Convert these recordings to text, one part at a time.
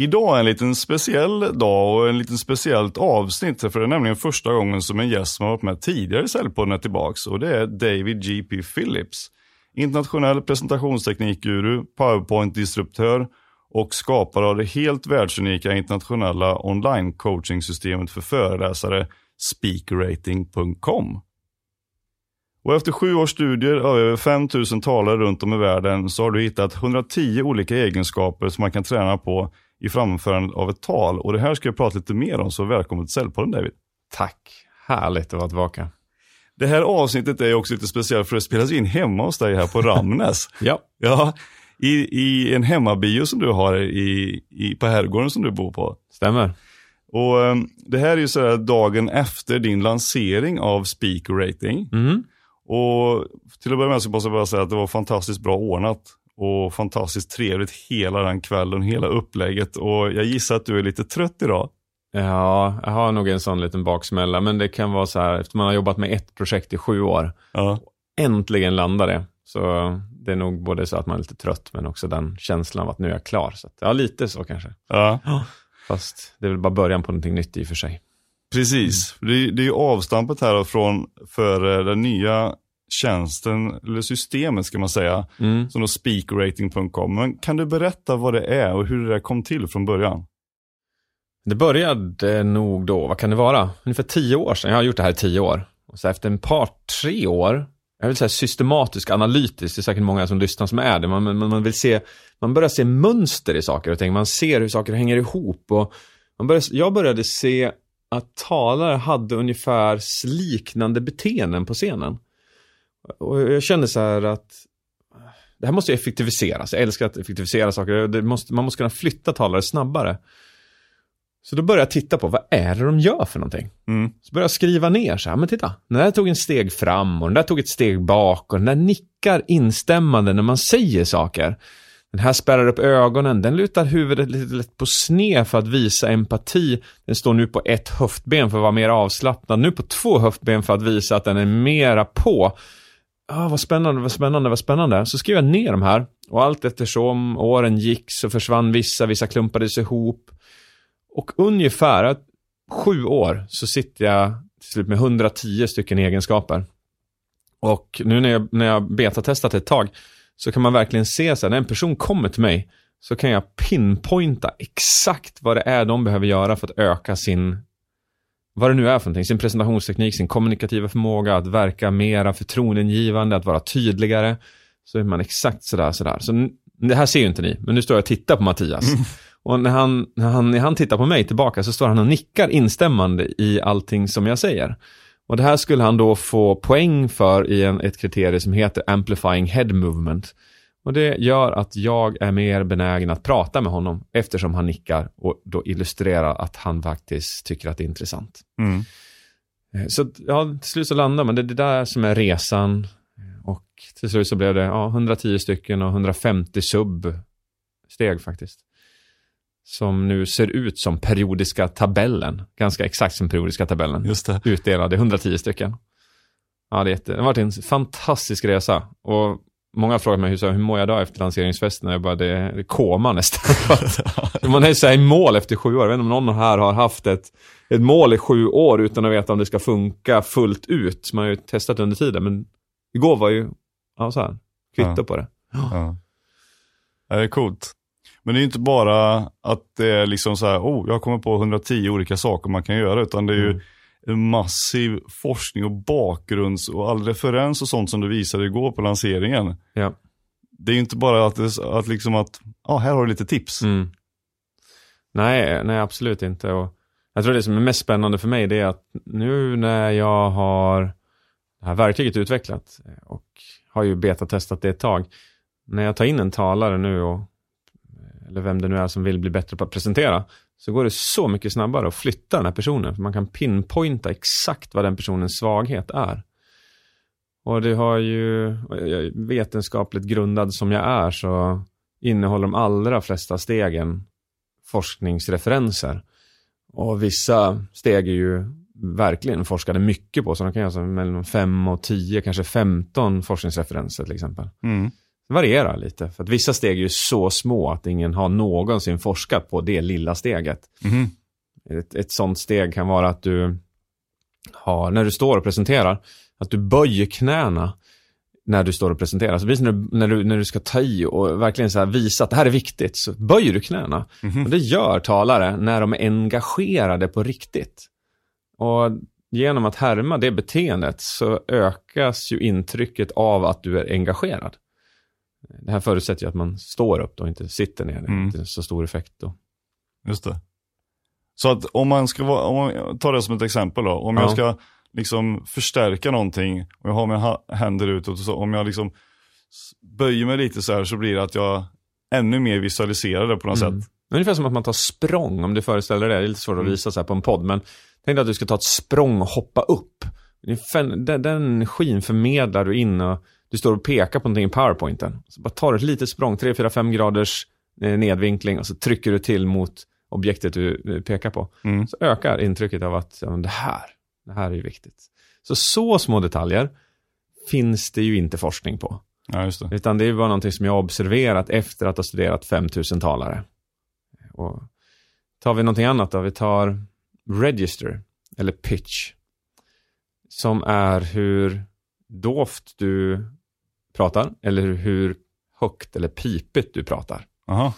Idag är en liten speciell dag och en liten speciellt avsnitt. För det är nämligen första gången som en gäst som har varit med tidigare i Säljpodden är tillbaks. Och det är David GP Phillips. Internationell presentationsteknikguru, powerpoint-disruptör och skapare av det helt världsunika internationella online coachingsystemet för föreläsare speakrating.com. Och efter sju års studier av över 5000 talare runt om i världen så har du hittat 110 olika egenskaper som man kan träna på i framförandet av ett tal. Och det här ska jag prata lite mer om, så välkommen till Säljpodden David. Tack, härligt att vara tillbaka. Det här avsnittet är också lite speciellt för det spelas in hemma hos dig här på Ramnäs. ja. Ja, i, i en hemmabio som du har i, i, på herrgården som du bor på. Stämmer. Och um, Det här är ju så dagen efter din lansering av Speaker Rating. Mm. Och till att börja med så måste jag bara säga att det var fantastiskt bra ordnat och fantastiskt trevligt hela den kvällen, hela upplägget. Och jag gissar att du är lite trött idag. Ja, jag har nog en sån liten baksmälla, men det kan vara så här, efter man har jobbat med ett projekt i sju år, Ja. äntligen landar det. Så det är nog både så att man är lite trött, men också den känslan av att nu är jag klar. Så att, ja, lite så kanske. Ja, Fast det är väl bara början på någonting nytt i och för sig. precis. Det, är, det är ju avstampet här från för den nya tjänsten, eller systemet ska man säga, Mm. som då speakrating.com. Men kan du berätta vad det är och hur det där kom till från början? Det började nog då, vad kan det vara? Ungefär tio år sedan. Jag har gjort det här i tio år. Och så efter en par, tre år, jag vill säga systematisk, analytisk, det är säkert många som lyssnar som är det. Man, man, man vill se, man börjar se mönster i saker och ting. Man ser hur saker hänger ihop. Och man börjar, jag började se att talare hade ungefär liknande beteenden på scenen. Och jag kände så här att det här måste effektiviseras. Jag älskar att effektivisera saker. Måste, man måste kunna flytta talare snabbare. Så då började jag titta på vad är det de gör för någonting. Mm. Så började jag skriva ner så här, men titta, den där tog en steg fram och den där tog ett steg bak och den där nickar instämmande när man säger saker. Den här spärrar upp ögonen, den lutar huvudet lite lätt på sned för att visa empati. Den står nu på ett höftben för att vara mer avslappnad, nu på två höftben för att visa att den är mera på. Ah, vad spännande, vad spännande, vad spännande. Så skrev jag ner de här och allt eftersom åren gick så försvann vissa, vissa klumpades ihop. Och ungefär sju år så sitter jag till slut med 110 stycken egenskaper. Och nu när jag, när jag betatestat ett tag så kan man verkligen se så här, när en person kommer till mig så kan jag pinpointa exakt vad det är de behöver göra för att öka sin, vad det nu är för någonting, sin presentationsteknik, sin kommunikativa förmåga, att verka mera förtroendeingivande, att vara tydligare. Så är man exakt sådär, sådär. Så det här ser ju inte ni, men nu står jag och tittar på Mattias. Och när han, när, han, när han tittar på mig tillbaka så står han och nickar instämmande i allting som jag säger. Och det här skulle han då få poäng för i en, ett kriterie som heter Amplifying Head Movement. Och det gör att jag är mer benägen att prata med honom eftersom han nickar och då illustrerar att han faktiskt tycker att det är intressant. Mm. Eh, Så ja, till slut så landar man. Det är det där som är resan. Och till slut så blev det ja, 110 stycken och 150 sub-steg faktiskt. Som nu ser ut som periodiska tabellen. Ganska exakt som periodiska tabellen. Just det. Utdelade 110 stycken. Ja, det, är jätte, det har varit en fantastisk resa. Och många har frågat mig hur, så, här, hur mår jag då efter lanseringsfesten? Jag bara, det är, koma nästan. Man är så här i mål efter sju år. Jag vet inte om någon här har haft ett, ett mål i sju år utan att veta om det ska funka fullt ut. Man har ju testat under tiden, men igår var ju, ja så här, kvitto Ja. på det. Ja. Ja, Det är coolt. Men det är ju inte bara att det är liksom så här, oh, jag kommer på 110 olika saker man kan göra, utan det är ju Mm. Massiv forskning och bakgrunds och all referens och sånt som du visade igår på lanseringen. Ja. Det är ju inte bara att, det, att liksom att, ja, här har du lite tips. Mm. Nej, nej absolut inte. Och jag tror det som är mest spännande för mig det är att nu när jag har det här verktyget utvecklat och har ju betatestat det ett tag. När jag tar in en talare nu och eller vem det nu är som vill bli bättre på att presentera så går det så mycket snabbare att flytta den här personen. För man kan pinpointa exakt vad den personens svaghet är. Och det har ju, vetenskapligt grundad som jag är så innehåller de allra flesta stegen forskningsreferenser. Och vissa steg är ju verkligen forskade mycket på, så de kan göra mellan 5 och 10, kanske 15 forskningsreferenser till exempel. Mm. Varierar lite. För att vissa steg är ju så små att ingen har någonsin forskat på det lilla steget. Mhm. Ett, ett sånt steg kan vara att du har, när du står och presenterar, att du böjer knäna när du står och presenterar. Så precis när du, när du, när du ska ta i och verkligen så visa att det här är viktigt, så böjer du knäna. Mhm. Och det gör talare när de är engagerade på riktigt. Och genom att härma det beteendet så ökas ju intrycket av att du är engagerad. Det här förutsätter ju att man står upp då och inte sitter ner. Mm. inte så stor effekt då. Just det. Så att om man ska vara, om man tar det som ett exempel då. Om Ja. jag ska liksom förstärka någonting och jag har mina händer utåt och så. Om jag liksom böjer mig lite så här så blir det att jag ännu mer visualiserar det på något Mm. sätt. Ungefär som att man tar språng, om du föreställer dig det. Det är lite svårt att Mm. visa så här på en podd, men tänk dig att du ska ta ett språng och hoppa upp. Den, den energin förmedlar du in och du står och pekar på någonting i powerpointen. Så bara tar du ett litet språng, 3, 4, 5 graders eh, nedvinkling och så trycker du till mot objektet du pekar på. Mm. Så ökar intrycket av att ja, det här, det här är ju viktigt. Så så små detaljer finns det ju inte forskning på. Ja, just det. Utan det är bara någonting som jag har observerat efter att ha studerat 5000 talare. Och tar vi någonting annat då? Vi tar register, eller pitch. Som är hur dovt du pratar, eller hur högt eller pipigt du pratar. Aha.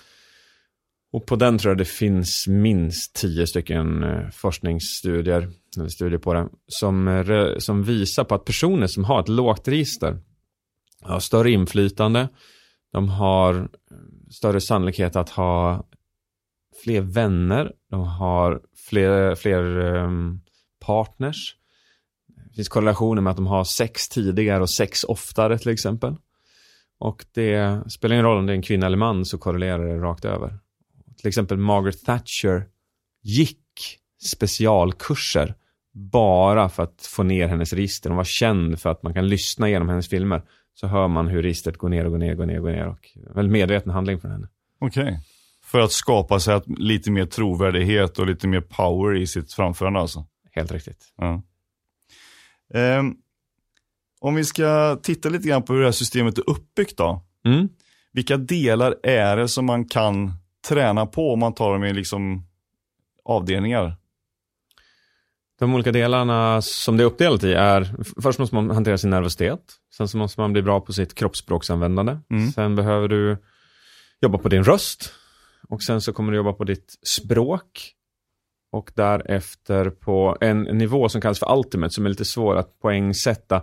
Och på den tror jag det finns minst tio stycken eh, forskningsstudier, eller studier på det, som, eh, som visar på att personer som har ett lågt register har större inflytande, de har eh, större sannolikhet att ha fler vänner, de har fler, fler ehm, partners. Det finns korrelationer med att de har sex tidigare och sex oftare till exempel. Och det spelar ingen roll om det är en kvinna eller man så korrelerar det rakt över. Till exempel Margaret Thatcher gick specialkurser bara för att få ner hennes register. Hon var känd för att man kan lyssna igenom hennes filmer. Så hör man hur registret går ner och går ner, går ner, går ner. Och väldigt medveten handling från henne. Okej. För att skapa sig lite mer trovärdighet och lite mer power i sitt framförande alltså. Helt riktigt. Ja. Ehm, om vi ska titta lite grann på hur det här systemet är uppbyggt då. Mm. Vilka delar är det som man kan träna på om man tar dem i liksom avdelningar? De olika delarna som det är uppdelat i är, först måste man hantera sin nervositet. Sen så måste man bli bra på sitt kroppsspråksanvändande. Mm. Sen behöver du jobba på din röst. Och sen så kommer du jobba på ditt språk. Och därefter på en nivå som kallas för ultimate, som är lite svår att poängsätta.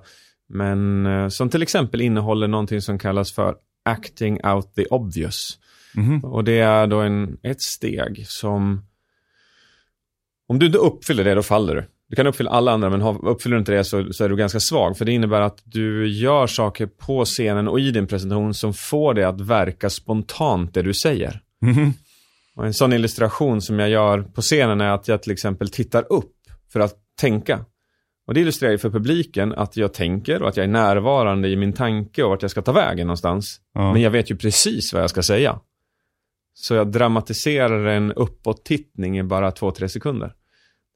Men eh, som till exempel innehåller någonting som kallas för acting out the obvious. Mhm. Och det är då en, ett steg som... Om du inte uppfyller det, då faller du. Du kan uppfylla alla andra, men uppfyller du inte det så, så är du ganska svag. För det innebär att du gör saker på scenen och i din presentation som får det att verka spontant, det du säger. Mhm. Och en sån illustration som jag gör på scenen är att jag till exempel tittar upp för att tänka. Och det illustrerar ju för publiken att jag tänker och att jag är närvarande i min tanke och vart jag ska ta vägen någonstans. Ja. Men jag vet ju precis vad jag ska säga. Så jag dramatiserar en uppåt-tittning i bara två, tre sekunder.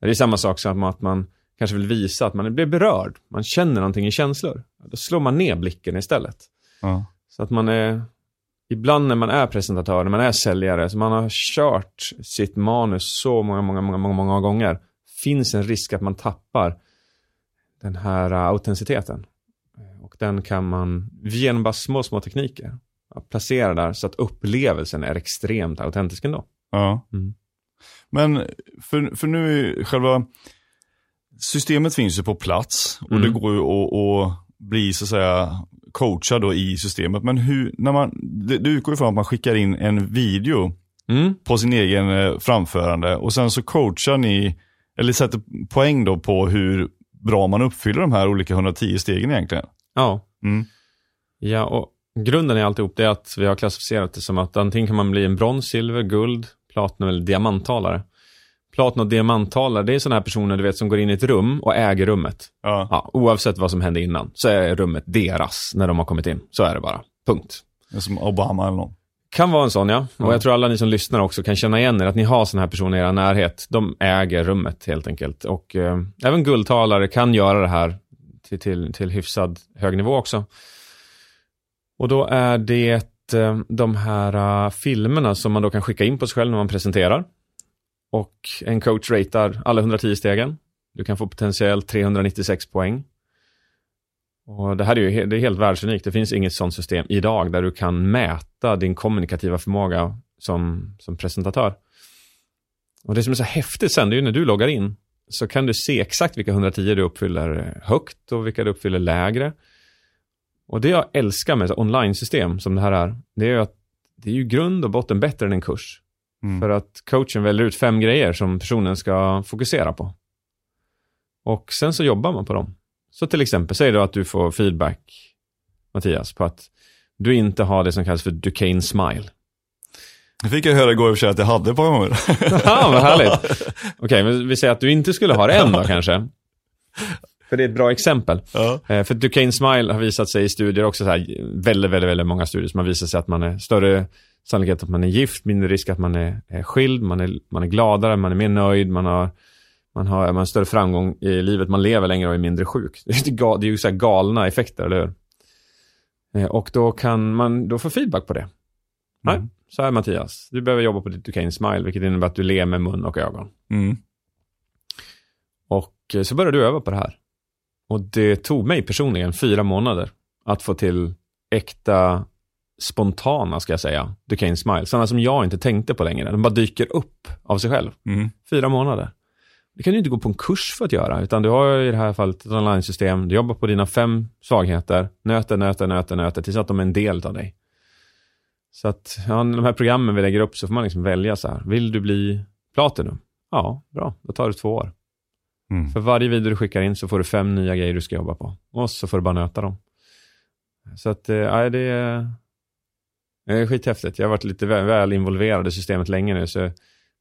Det är samma sak som att man kanske vill visa att man blir berörd. Man känner någonting i känslor. Då slår man ner blicken istället. Ja. Så att man är, ibland när man är presentatör, när man är säljare, så man har kört sitt manus så många, många, många, många, många gånger, finns en risk att man tappar den här uh, autenticiteten. Och den kan man, genom bara små, små tekniker, placera där så att upplevelsen är extremt autentisk ändå. Ja. Mm. Men för, för nu är själva systemet finns ju på plats och Mm. det går ju att, att bli så att säga coachad då i systemet. Men hur, när man, det, det utgår ifrån att man skickar in en video Mm. på sin egen eh, framförande och sen så coachar ni, eller sätter poäng då på hur bra man uppfyller de här olika 110 stegen egentligen. Ja. Mm. Ja, och grunden i alltihop det är att vi har klassificerat det som att antingen kan man bli en brons, silver, guld, platinum eller diamanttalare. Platinum och diamanttalare, det är sådana här personer du vet som går in i ett rum och äger rummet. Ja. Ja, oavsett vad som hände innan så är rummet deras när de har kommit in. Så är det bara. Punkt. Det är Som Obama eller någon. Kan vara en sån ja. Och Ja. jag tror alla ni som lyssnar också kan känna igen er att ni har såna här personer i er närhet. De äger rummet helt enkelt. Och eh, även guldtalare kan göra det här till, till, till hyfsad hög nivå också. Och då är det eh, de här uh, filmerna som man då kan skicka in på sig själv när man presenterar. Och en coach ratear alla 110 stegen. Du kan få potentiellt 396 poäng. Och det här är ju det är helt världsunikt. Det finns inget sådant system idag där du kan mäta din kommunikativa förmåga som, som presentatör. Och det som är så häftigt sen, det är ju när du loggar in så kan du se exakt vilka 110 du uppfyller högt och vilka du uppfyller lägre. Och det jag älskar med online-system som det här är, det är att det är ju grund och botten bättre än en kurs. Mm. För att coachen väljer ut fem grejer som personen ska fokusera på. Och sen så jobbar man på dem. Så till exempel, säg då att du får feedback, Mattias, på att du inte har det som kallas för Duquesne smile. Det fick jag höra igår i och för sig att jag hade ett par gånger. Ja, vad härligt. Okej, okay, vi säger att du inte skulle ha det än då kanske. För det är ett bra exempel. Ja. Eh, för Duquesne Smile har visat sig i studier också, så här, väldigt, väldigt, väldigt många studier som har visat sig att man är större sannolikhet att man är gift, mindre risk att man är, är skild, man är, man är gladare, man är mer nöjd, man har, man har, man har större framgång i livet, man lever längre och är mindre sjuk. Det är ju så här galna effekter, eller hur? Eh, och då kan man då få feedback på det. Mm. Nej, så här Mattias, du behöver jobba på ditt Duquesne Smile, vilket innebär att du ler med mun och ögon. Mm. Och eh, så började du öva på det här. Och det tog mig personligen fyra månader att få till äkta, spontana, ska jag säga, Duquesne Smile. Sådana som jag inte tänkte på längre. De bara dyker upp av sig själv. Mm. Fyra månader. Det kan du inte gå på en kurs för att göra, utan du har i det här fallet ett online-system. Du jobbar på dina fem svagheter, nöter, nöter, nöter, nöter, tills att de är en del av dig. Så att, ja, de här programmen vi lägger upp så får man liksom välja så här. Vill du bli Platinum? Ja, bra. Då tar det två år. Mm. För varje video du skickar in så får du fem nya grejer du ska jobba på. Och så får du bara nöta dem. Så att, eh, det är, det är skithäftigt. Jag har varit lite väl, väl involverad i systemet länge nu. Så,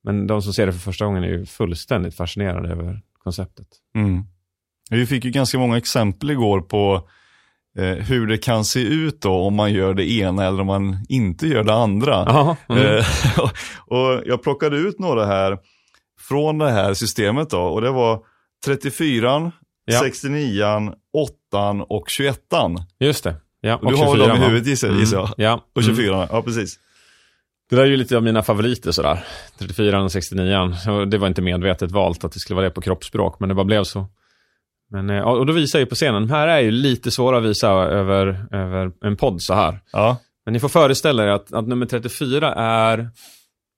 men de som ser det för första gången är ju fullständigt fascinerade över konceptet. Mm. Vi fick ju ganska många exempel igår på eh, hur det kan se ut då om man gör det ena eller om man inte gör det andra. Aha, mm. eh, och jag plockade ut några här från det här systemet då och det var 34, ja. 69, 8 och 21. Just det. Ja, och, och du 24, har dem i huvudet gissar, mm. jag. Ja. Och 24, mm. ja precis. Det där är ju lite av mina favoriter sådär. 34 och 69. Det var inte medvetet valt att det skulle vara det på kroppsspråk, men det bara blev så. Men, eh, och då visar jag på scenen, de här är ju lite svåra att visa över, över en podd så här. Ja. Men ni får föreställa er att, att nummer 34 är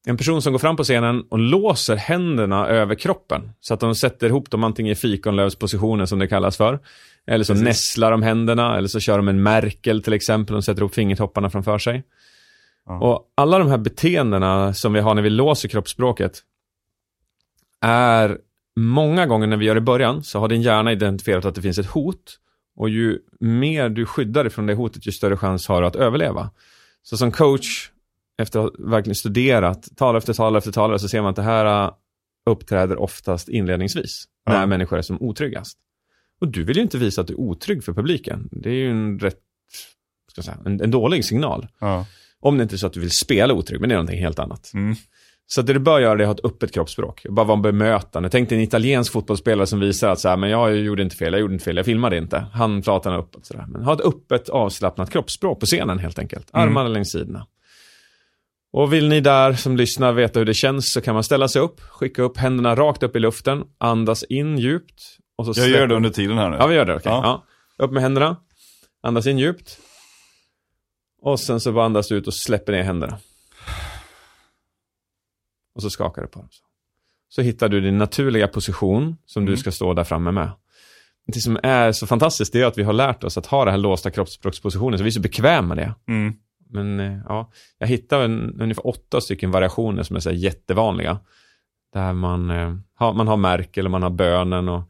en person som går fram på scenen och låser händerna över kroppen. Så att de sätter ihop dem antingen i fikonlövspositionen som det kallas för. Eller så Precis. nästlar de händerna, eller så kör de en Merkel till exempel. och sätter ihop fingertopparna framför sig. Ja. Och alla de här beteendena som vi har när vi låser kroppsspråket är många gånger när vi gör det i början så har din hjärna identifierat att det finns ett hot. Och ju mer du skyddar dig från det hotet, ju större chans har du att överleva. Så som coach, efter att ha verkligen studerat tal efter tal efter tal, så ser man att det här äh, uppträder oftast inledningsvis, ja. när människor är som otryggast. Och du vill ju inte visa att du är otrygg för publiken. Det är ju en rätt, ska säga, en, en dålig signal. Ja. Om det inte är så att du vill spela otrygg, men det är någonting helt annat. Mm. Så det du bör göra är att ha ett öppet kroppsspråk. Bara vara bemötande. Tänk dig en italiensk fotbollsspelare som visar att så här, men jag gjorde inte fel, jag gjorde inte fel, jag filmade inte. Han pratar uppåt sådär. Men ha ett öppet avslappnat kroppsspråk på scenen helt enkelt. Mm. Armarna mm. längs sidorna. Och vill ni där som lyssnar veta hur det känns så kan man ställa sig upp, skicka upp händerna rakt upp i luften, andas in djupt. Och så jag gör det under tiden här nu. Ja, vi gör det. Okay. Ja. ja. Upp med händerna, andas in djupt. Och sen så bara andas ut och släpper ner händerna. Och så skakar du på dem. Så hittar du din naturliga position som mm. du ska stå där framme med. Det som är så fantastiskt det är att vi har lärt oss att ha den här låsta kroppsspråkspositionen, så vi är så bekväma med det. Mm. Men eh, ja, jag hittade en, ungefär åtta stycken variationer som är så jättevanliga. Där man, eh, har, man har Merkel och man har bönen och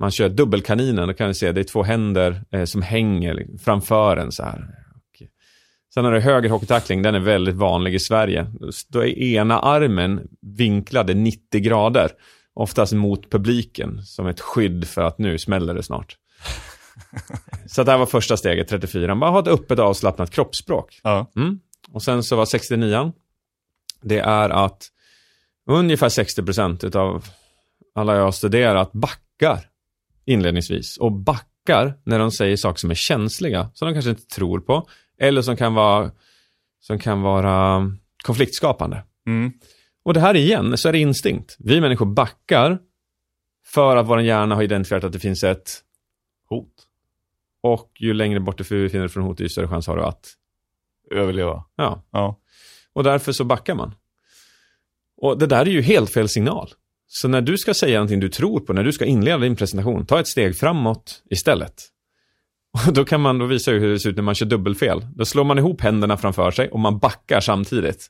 man kör dubbelkaninen. Då kan vi se det är två händer eh, som hänger framför en så här. Sen har du höger hockeytackling, den är väldigt vanlig i Sverige. Då är ena armen vinklade 90 grader, oftast mot publiken, som ett skydd för att nu smäller det snart. så det här var första steget, 34. Bara ha ett öppet avslappnat kroppsspråk. Ja. Mm. Och sen så var 69 det är att ungefär 60% av alla jag har studerat backar inledningsvis. Och backar när de säger saker som är känsliga, som de kanske inte tror på, Eller som kan vara, som kan vara konfliktskapande. Mm. Och det här igen, så är det instinkt. Vi människor backar för att vår hjärna har identifierat att det finns ett Hot. och ju längre bort du befinner dig från hotet, ju större chans har du att, Överleva. ja. Ja. Och därför så backar man. Och det där är ju helt fel signal. Så när du ska säga någonting du tror på, när du ska inleda din presentation, ta ett steg framåt istället. Och då kan man då visa hur det ser ut när man kör dubbelfel. Då slår man ihop händerna framför sig och man backar samtidigt.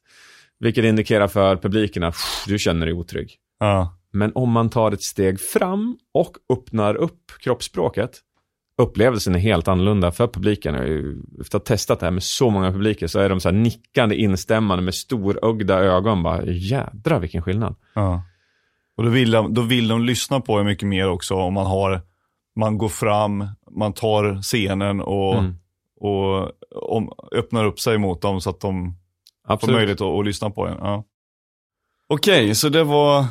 Vilket indikerar för publiken att "Pff, du känner dig otrygg. Ja. Men om man tar ett steg fram och öppnar upp kroppsspråket, upplevelsen är helt annorlunda för publiken. Efter att ha testat det här med så många publiker så är de så här nickande, instämmande med storögda ögon. Bara, jädra vilken skillnad. Ja. Och då vill, de, då vill de lyssna på er mycket mer också om man har, man går fram, man tar scenen och, Mm. och om, öppnar upp sig mot dem så att de får Absolut. möjlighet att, att lyssna på en. Ja. Okej, så det var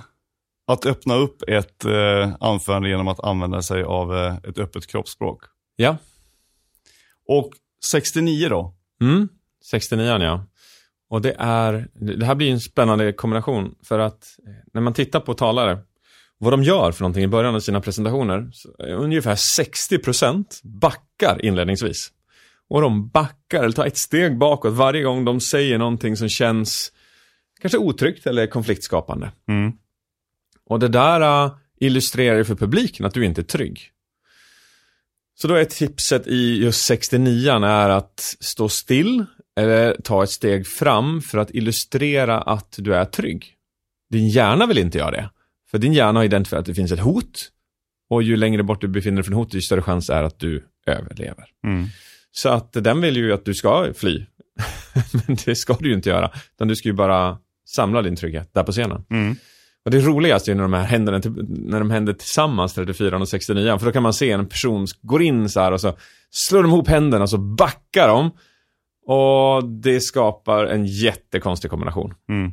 att öppna upp ett eh, anförande genom att använda sig av eh, ett öppet kroppsspråk. Ja. Och 69 då? Mm. 69 ja. Och det är, det här blir en spännande kombination för att eh, när man tittar på talare, vad de gör för någonting i början av sina presentationer, är ungefär 60% backar inledningsvis. Och de backar eller tar ett steg bakåt varje gång de säger någonting som känns kanske otryggt eller konfliktskapande. Mm. Och det där uh, illustrerar ju för publiken att du inte är trygg. Så då är tipset i just 69 är att stå still eller ta ett steg fram för att illustrera att du är trygg. Din hjärna vill inte göra det. För din hjärna har identifierat att det finns ett hot. Och ju längre bort du befinner dig från hotet, ju större chans är att du överlever. Mm. Så att den vill ju att du ska fly. Men det ska du ju inte göra. Utan du ska ju bara samla din trygghet där på scenen. Mm. Och det roligaste är när de här händer, när de händer tillsammans, 34 och 69. För då kan man se en person går in så här och så slår de ihop händerna och så backar de. Och det skapar en jättekonstig kombination. Mm.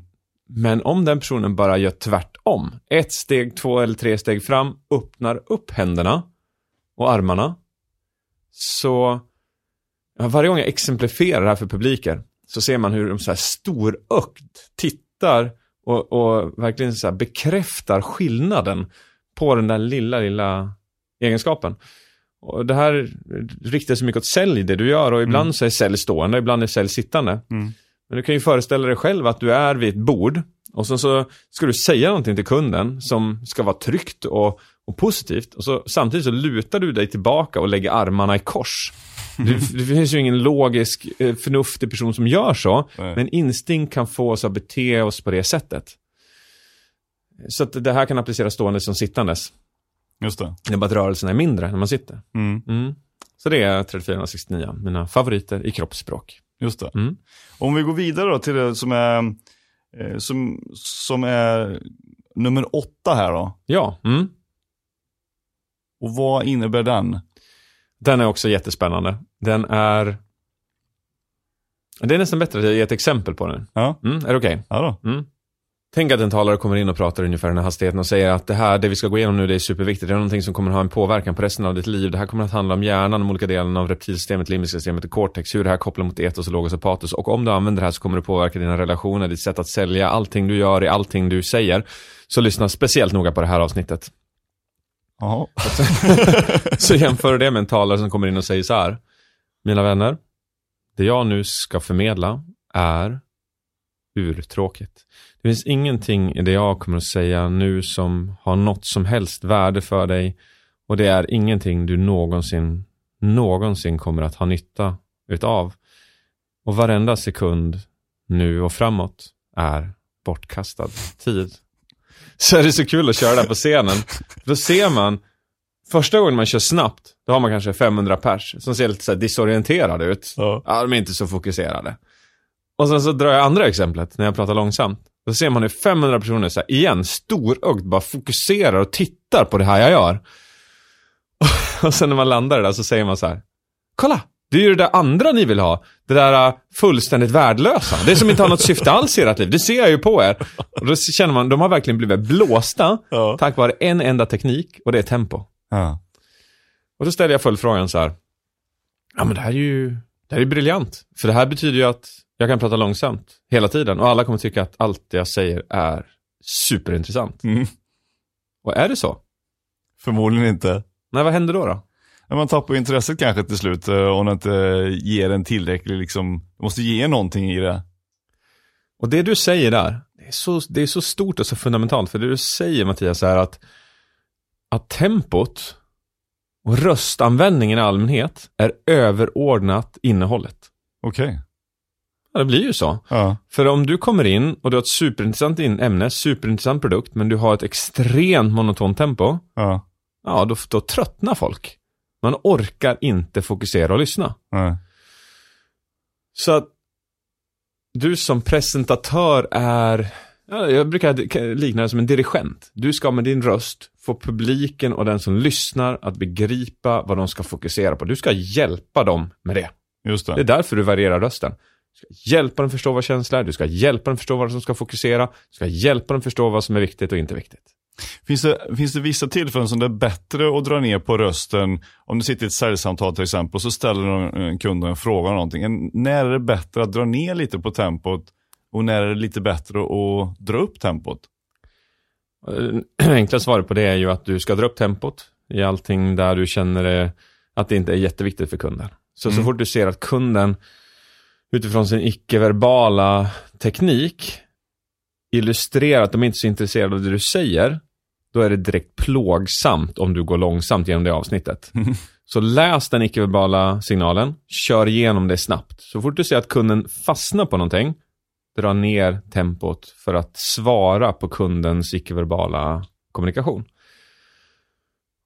Men om den personen bara gör tvärtom, ett steg, två eller tre steg fram, öppnar upp händerna och armarna. Så varje gång jag exemplifierar det här för publiker så ser man hur de så här storögt tittar och, och verkligen så här bekräftar skillnaden på den där lilla, lilla egenskapen. Och det här riktar sig mycket åt sälj, det du gör, och ibland Mm. så är sälj stående, ibland är sälj sittande. Mm. Men du kan ju föreställa dig själv att du är vid ett bord och så, så ska du säga någonting till kunden som ska vara tryggt och, och positivt. Och så, samtidigt så lutar du dig tillbaka och lägger armarna i kors. Det, det finns ju ingen logisk, eh, förnuftig person som gör så. Nej. Men instinkt kan få oss att bete oss på det sättet. Så att det här kan appliceras stående som sittandes. Just det. Det är bara att rörelserna är mindre när man sitter. Mm. Mm. Så det är 3469, mina favoriter i kroppsspråk. Just det. Mm. Om vi går vidare då till det som är, eh, som, som är nummer åtta här då. Ja, mm. Och vad innebär den? Den är också jättespännande. Den är... Det är nästan bättre att jag ger ett exempel på den. Ja, Mm, är det okej? ja då. Tänk att en talare kommer in och pratar ungefär den här hastigheten och säger att det här, det vi ska gå igenom nu, det är superviktigt. Det är någonting som kommer ha en påverkan på resten av ditt liv. Det här kommer att handla om hjärnan, de olika delarna av reptilsystemet, limbiska systemet och cortex, hur det här kopplar mot etos och logos och patos. Och om du använder det här så kommer det påverka dina relationer, ditt sätt att sälja, allting du gör i allting du säger. Så lyssna speciellt noga på det här avsnittet. Jaha. Så jämför det med en talare som kommer in och säger så här. Mina vänner, det jag nu ska förmedla är urtråkigt. Det finns ingenting i det jag kommer att säga nu som har något som helst värde för dig och det är ingenting du någonsin, någonsin kommer att ha nytta utav. Och varenda sekund nu och framåt är bortkastad tid. Så är det så kul att köra där på scenen. Då ser man Första gången man kör snabbt, då har man kanske 500 pers som ser lite så disorienterade ut. Ja. Ja, de är inte så fokuserade. Och sen så drar jag andra exemplet när jag pratar långsamt. Då ser man hur 500 personer så här, igen, storögt bara fokuserar och tittar på det här jag gör. Och sen när man landar där så säger man så här. Kolla! Det är ju det där andra ni vill ha. Det där uh, fullständigt värdelösa. Det som inte har något syfte alls i ert liv. Det ser jag ju på er. Och då känner man, de har verkligen blivit blåsta Ja. tack vare en enda teknik och det är tempo. Ja. Och då ställer jag följdfrågan så här. Ja men det här är ju, Det här är briljant. För det här betyder ju att jag kan prata långsamt hela tiden och alla kommer tycka att allt det jag säger är superintressant. Mm. Och är det så? Förmodligen inte. Nej, vad händer då? då? Man tappar intresset kanske till slut eh, om det inte ger en tillräcklig, liksom, måste ge någonting i det. Och det du säger där, det är så, det är så stort och så fundamentalt. För det du säger Mattias är att, att tempot och röstanvändningen i allmänhet är överordnat innehållet. Okej. Ja, det blir ju så. Ja. För om du kommer in och du har ett superintressant in- ämne, superintressant produkt, men du har ett extremt monotont tempo, Ja. ja, då, då tröttnar folk. Man orkar inte fokusera och lyssna. Nej. Så att du som presentatör är, ja, jag brukar likna det som en dirigent. Du ska med din röst få publiken och den som lyssnar att begripa vad de ska fokusera på. Du ska hjälpa dem med det. Just Det är det. därför du varierar rösten. Du ska hjälpa dem förstå vad känsla är, du ska hjälpa dem förstå vad som ska fokusera, du ska hjälpa dem förstå vad som är viktigt och inte viktigt. Finns det, finns det vissa tillfällen som det är bättre att dra ner på rösten, om du sitter i ett säljsamtal till exempel, så ställer någon- en kund en fråga om någonting. När är det bättre att dra ner lite på tempot och när är det lite bättre att dra upp tempot? Eh, Enkla svaret på det är ju att du ska dra upp tempot i allting där du känner det, att det inte är jätteviktigt för kunden. Så så Mm. fort du ser att kunden utifrån sin icke-verbala teknik illustrerar att de inte är så intresserade av det du säger, då är det direkt plågsamt om du går långsamt genom det avsnittet. Så läs den icke-verbala signalen, kör igenom det snabbt. Så fort du ser att kunden fastnar på någonting, dra ner tempot för att svara på kundens icke-verbala kommunikation.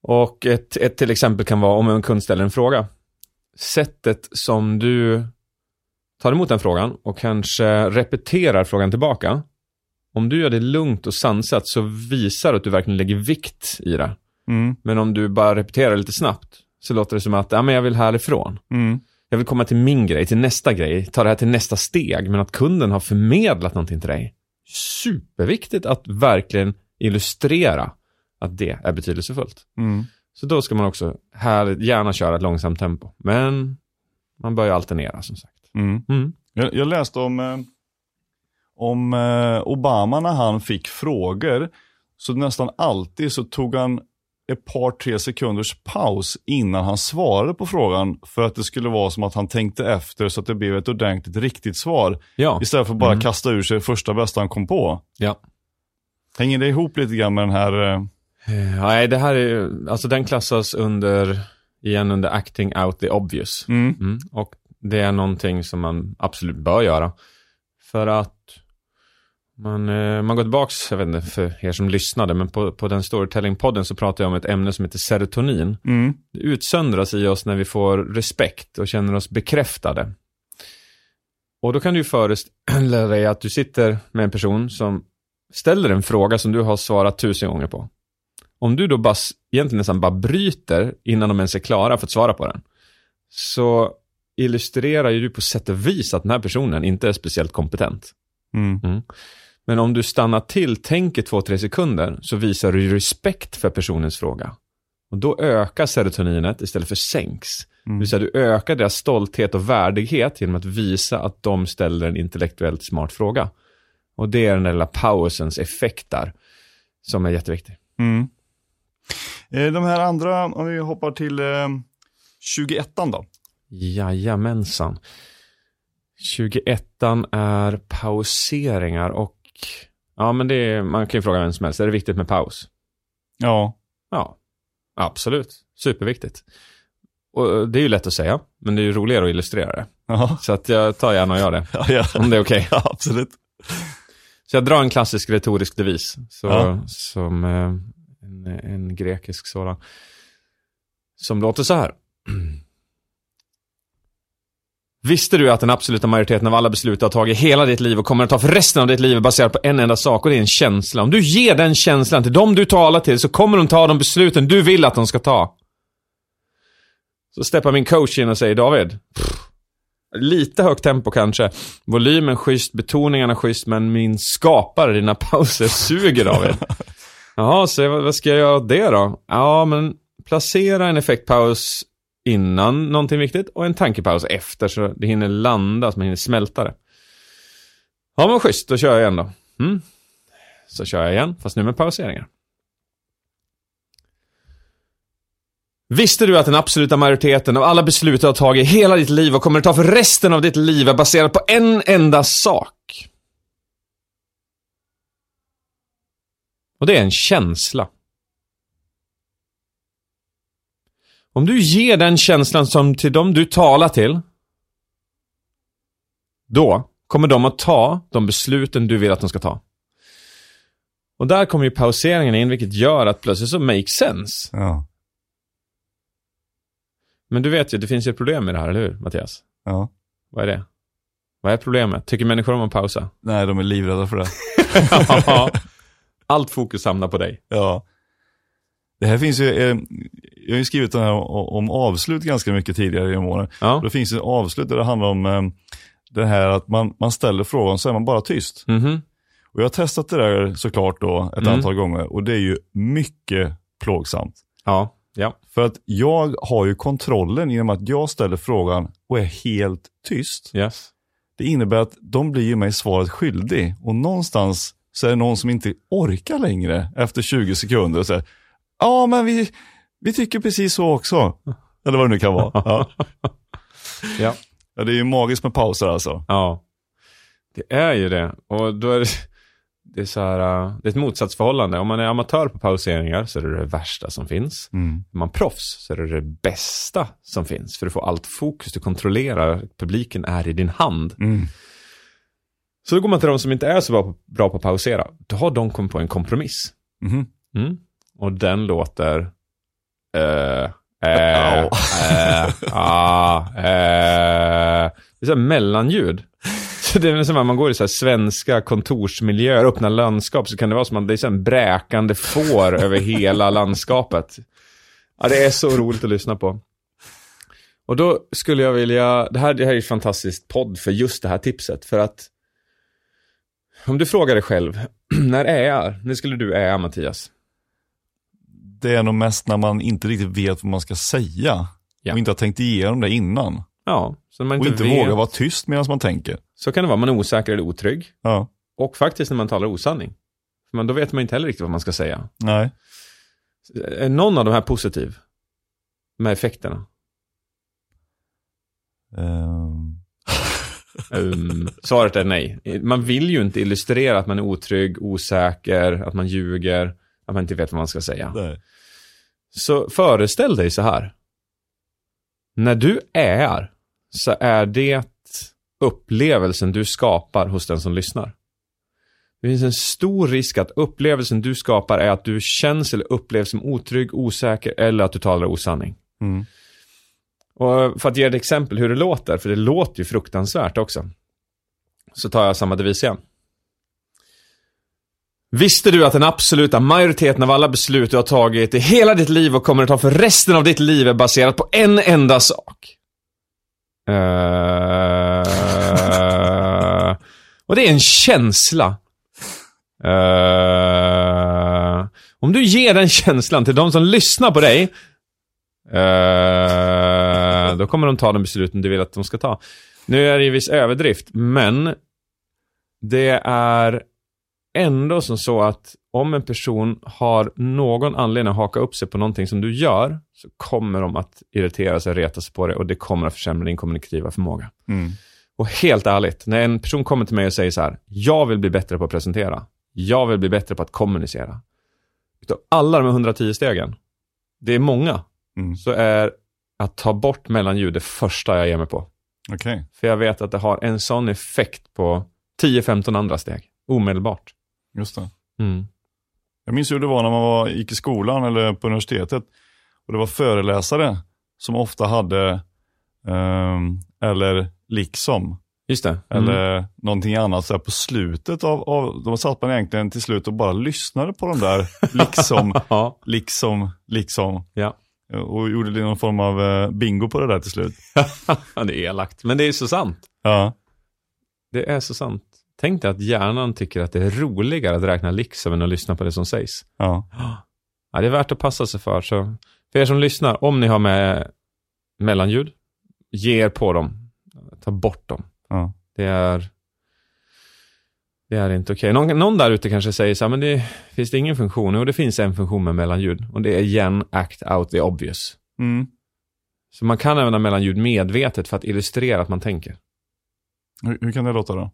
Och ett, ett till exempel kan vara om en kund ställer en fråga. Sättet som du tar emot den frågan och kanske repeterar frågan tillbaka. Om du gör det lugnt och sansat så visar att du verkligen lägger vikt i det. Mm, Men om du bara repeterar lite snabbt så låter det som att ja, men jag vill härifrån. mm, Jag vill komma till min grej, till nästa grej, ta det här till nästa steg. Men att kunden har förmedlat någonting till dig. Superviktigt att verkligen illustrera att det är betydelsefullt. mm. Så då ska man också här gärna köra ett långsamt tempo. Men man bör ju alternera som sagt. Mm. Mm. Jag, jag läste om, eh, om eh, Obama när han fick frågor, så nästan alltid så tog han ett par, tre sekunders paus innan han svarade på frågan för att det skulle vara som att han tänkte efter så att det blev ett ordentligt riktigt svar. Ja. Istället för att bara Mm. kasta ur sig första bästa han kom på. ja. Hänger det ihop lite grann med den här, eh, Eh, Nej, det här är alltså den klassas under, igen under acting out the obvious. mm, Mm. Och det är någonting som man absolut bör göra. För att man, eh, man går tillbaks, jag vet inte för er som lyssnade, men på, på den storytelling-podden så pratar jag om ett ämne som heter serotonin. mm, Det utsöndras i oss när vi får respekt och känner oss bekräftade. Och då kan du ju föreställa dig att du sitter med en person som ställer en fråga som du har svarat tusen gånger på. Om du då bara, egentligen nästan bara bryter innan de ens är klara för att svara på den, så illustrerar ju du på sätt och vis att den här personen inte är speciellt kompetent. mm, Men om du stannar till, tänker två, tre sekunder, så visar du respekt för personens fråga. Och då ökar serotoninet istället för sänks. Det mm, vill säga du ökar deras stolthet och värdighet genom att visa att de ställer en intellektuellt smart fråga. Och det är den där lilla pausens effekt där, som är jätteviktig. mm. Eh, De här andra, om vi hoppar till eh, 21 då. Jajamensan. 21 är pauseringar och ja, men det är, man kan ju fråga vem som helst, är det viktigt med paus? Ja, Ja, absolut. Superviktigt. Och det är ju lätt att säga, men det är ju roligare att illustrera det. ja, Så att jag tar gärna och gör det, ja, ja. om det är okej. ja absolut. Så jag drar en klassisk retorisk devis, så, Ja. som eh, en, en grekisk sådan. Som låter så här. Visste du att den absoluta majoriteten av alla beslut du har tagit hela ditt liv och kommer att ta för resten av ditt liv är baserat på en enda sak och det är en känsla. Om du ger den känslan till dem du talar till så kommer de ta de besluten du vill att de ska ta. Så steppar min coach in och säger David, pff, lite högt tempo kanske, volymen schysst, betoningarna schysst, men min skapare, dina pauser suger David. Jaha, så vad, vad ska jag göra åt det då? Ja, men placera en effektpaus innan någonting viktigt och en tankepaus efter så det hinner landa, så man hinner smälta det. Ja men schysst, då kör jag igen då. Mm. Så kör jag igen, fast nu med pauseringar. Visste du att den absoluta majoriteten av alla beslut du har tagit i hela ditt liv och kommer att ta för resten av ditt liv är baserat på en enda sak? Och det är en känsla. Om du ger den känslan som till dem du talar till, då kommer de att ta de besluten du vill att de ska ta. Och där kommer ju pauseringen in, vilket gör att plötsligt så makes sense. Ja. Men du vet ju, det finns ju ett problem med det här, eller hur, Mattias? ja. Vad är det? Vad är problemet? Tycker människor om att pausa? Nej, de är livrädda för det. Ja. Allt fokus hamnar på dig. Ja. Det här finns ju, eh, jag har ju skrivit den här om, om avslut ganska mycket tidigare genom åren. Ja. Det finns ju avslut där det handlar om eh, det här att man, man ställer frågan så är man bara tyst. Mhm. Och jag har testat det där såklart då ett Mm. antal gånger och det är ju mycket plågsamt. Ja. Ja. För att jag har ju kontrollen genom att jag ställer frågan och är helt tyst. Yes. Det innebär att de blir ju mig svaret skyldig och någonstans så är det någon som inte orkar längre efter 20 sekunder och säger ja men vi, vi tycker precis så också. Eller vad det nu kan vara. Ja. Ja. Ja, det är ju magiskt med pauser alltså. Ja. Det är ju det. Och då är det, det är så här, uh, det är ett motsatsförhållande. Om man är amatör på pauseringar så är det det värsta som finns. Mm. Är man proffs så är det det bästa som finns. För du får allt fokus, du kontrollerar, publiken är i din hand. Mm. Så då går man till de som inte är så bra på, bra på att pausera. Då har de kommit på en kompromiss. Mhm. Mm. Och den låter... Eh, eh, eh, ah, eh. Det är så här mellanljud. Så det är som att man går i så svenska kontorsmiljöer, öppna landskap, så kan det vara som att det är så en bräkande får över hela landskapet. Ja, det är så roligt att lyssna på. Och då skulle jag vilja, det här, det här är ju ett fantastiskt podd för just det här tipset, för att om du frågar dig själv, när är jag? När skulle du är Mattias? Det är nog mest när man inte riktigt vet vad man ska säga. Ja. Och inte har tänkt igenom det innan. Ja, så man Och inte, inte vet. vågar vara tyst medan man tänker. Så kan det vara, man är osäker eller otrygg. Ja, Och faktiskt när man talar osanning. För man, då vet man inte heller riktigt vad man ska säga. nej. Är någon av de här positiv? Med effekterna? Ehm, Um, svaret är nej. Man vill ju inte illustrera att man är otrygg, osäker, att man ljuger, att man inte vet vad man ska säga. nej. Så föreställ dig så här. När du är, så är det upplevelsen du skapar hos den som lyssnar. Det finns en stor risk att upplevelsen du skapar är att du känns eller upplevs som otrygg, osäker eller att du talar osanning. Mm. Och för att ge ett exempel hur det låter, för det låter ju fruktansvärt också. Så tar jag samma devis igen. Visste du att den absoluta majoriteten av alla beslut du har tagit i hela ditt liv och kommer att ta för resten av ditt liv är baserat på en enda sak? Uh... och det är en känsla. Uh... om du ger den känslan till de som lyssnar på dig, uh... då kommer de ta den besluten du vill att de ska ta. Nu är det ju viss överdrift, men det är ändå som så att om en person har någon anledning att haka upp sig på någonting som du gör, så kommer de att irritera sig reta sig på det och det kommer att försämra din kommunikativa förmåga. Mm. Och helt ärligt, när en person kommer till mig och säger så här, jag vill bli bättre på att presentera. Jag vill bli bättre på att kommunicera. Utav alla de här 110 stegen, det är många, Mm. så är att ta bort mellanljud det första jag ger mig på. Okej. För jag vet att det har en sån effekt på 10-15 andra steg, omedelbart. Just det. Mm. Jag minns hur det var när man var, gick i skolan eller på universitetet. Och det var föreläsare som ofta hade, ehm, eller liksom, Just det. Mm. eller någonting annat så här på slutet av, av, då satt man egentligen till slut och bara lyssnade på de där liksom, Ja, liksom, liksom. ja. Och gjorde någon form av eh, bingo på det där till slut. det är elakt. Men det är så sant. Ja, Det är så sant. Tänk dig att hjärnan tycker att det är roligare att räkna liksom än att lyssna på det som sägs. ja, Ja, det är värt att passa sig för. Så för er som lyssnar, om ni har med mellanljud. Ger på dem. Ta bort dem. Ja. Det är... Det är inte okej. Någon, någon där ute kanske säger så här, men det finns det ingen funktion? Jo, det finns en funktion med mellanljud. Och det är igen, act out the obvious. Mm. Så man kan använda mellanljud medvetet för att illustrera att man tänker. Hur, hur kan det låta då?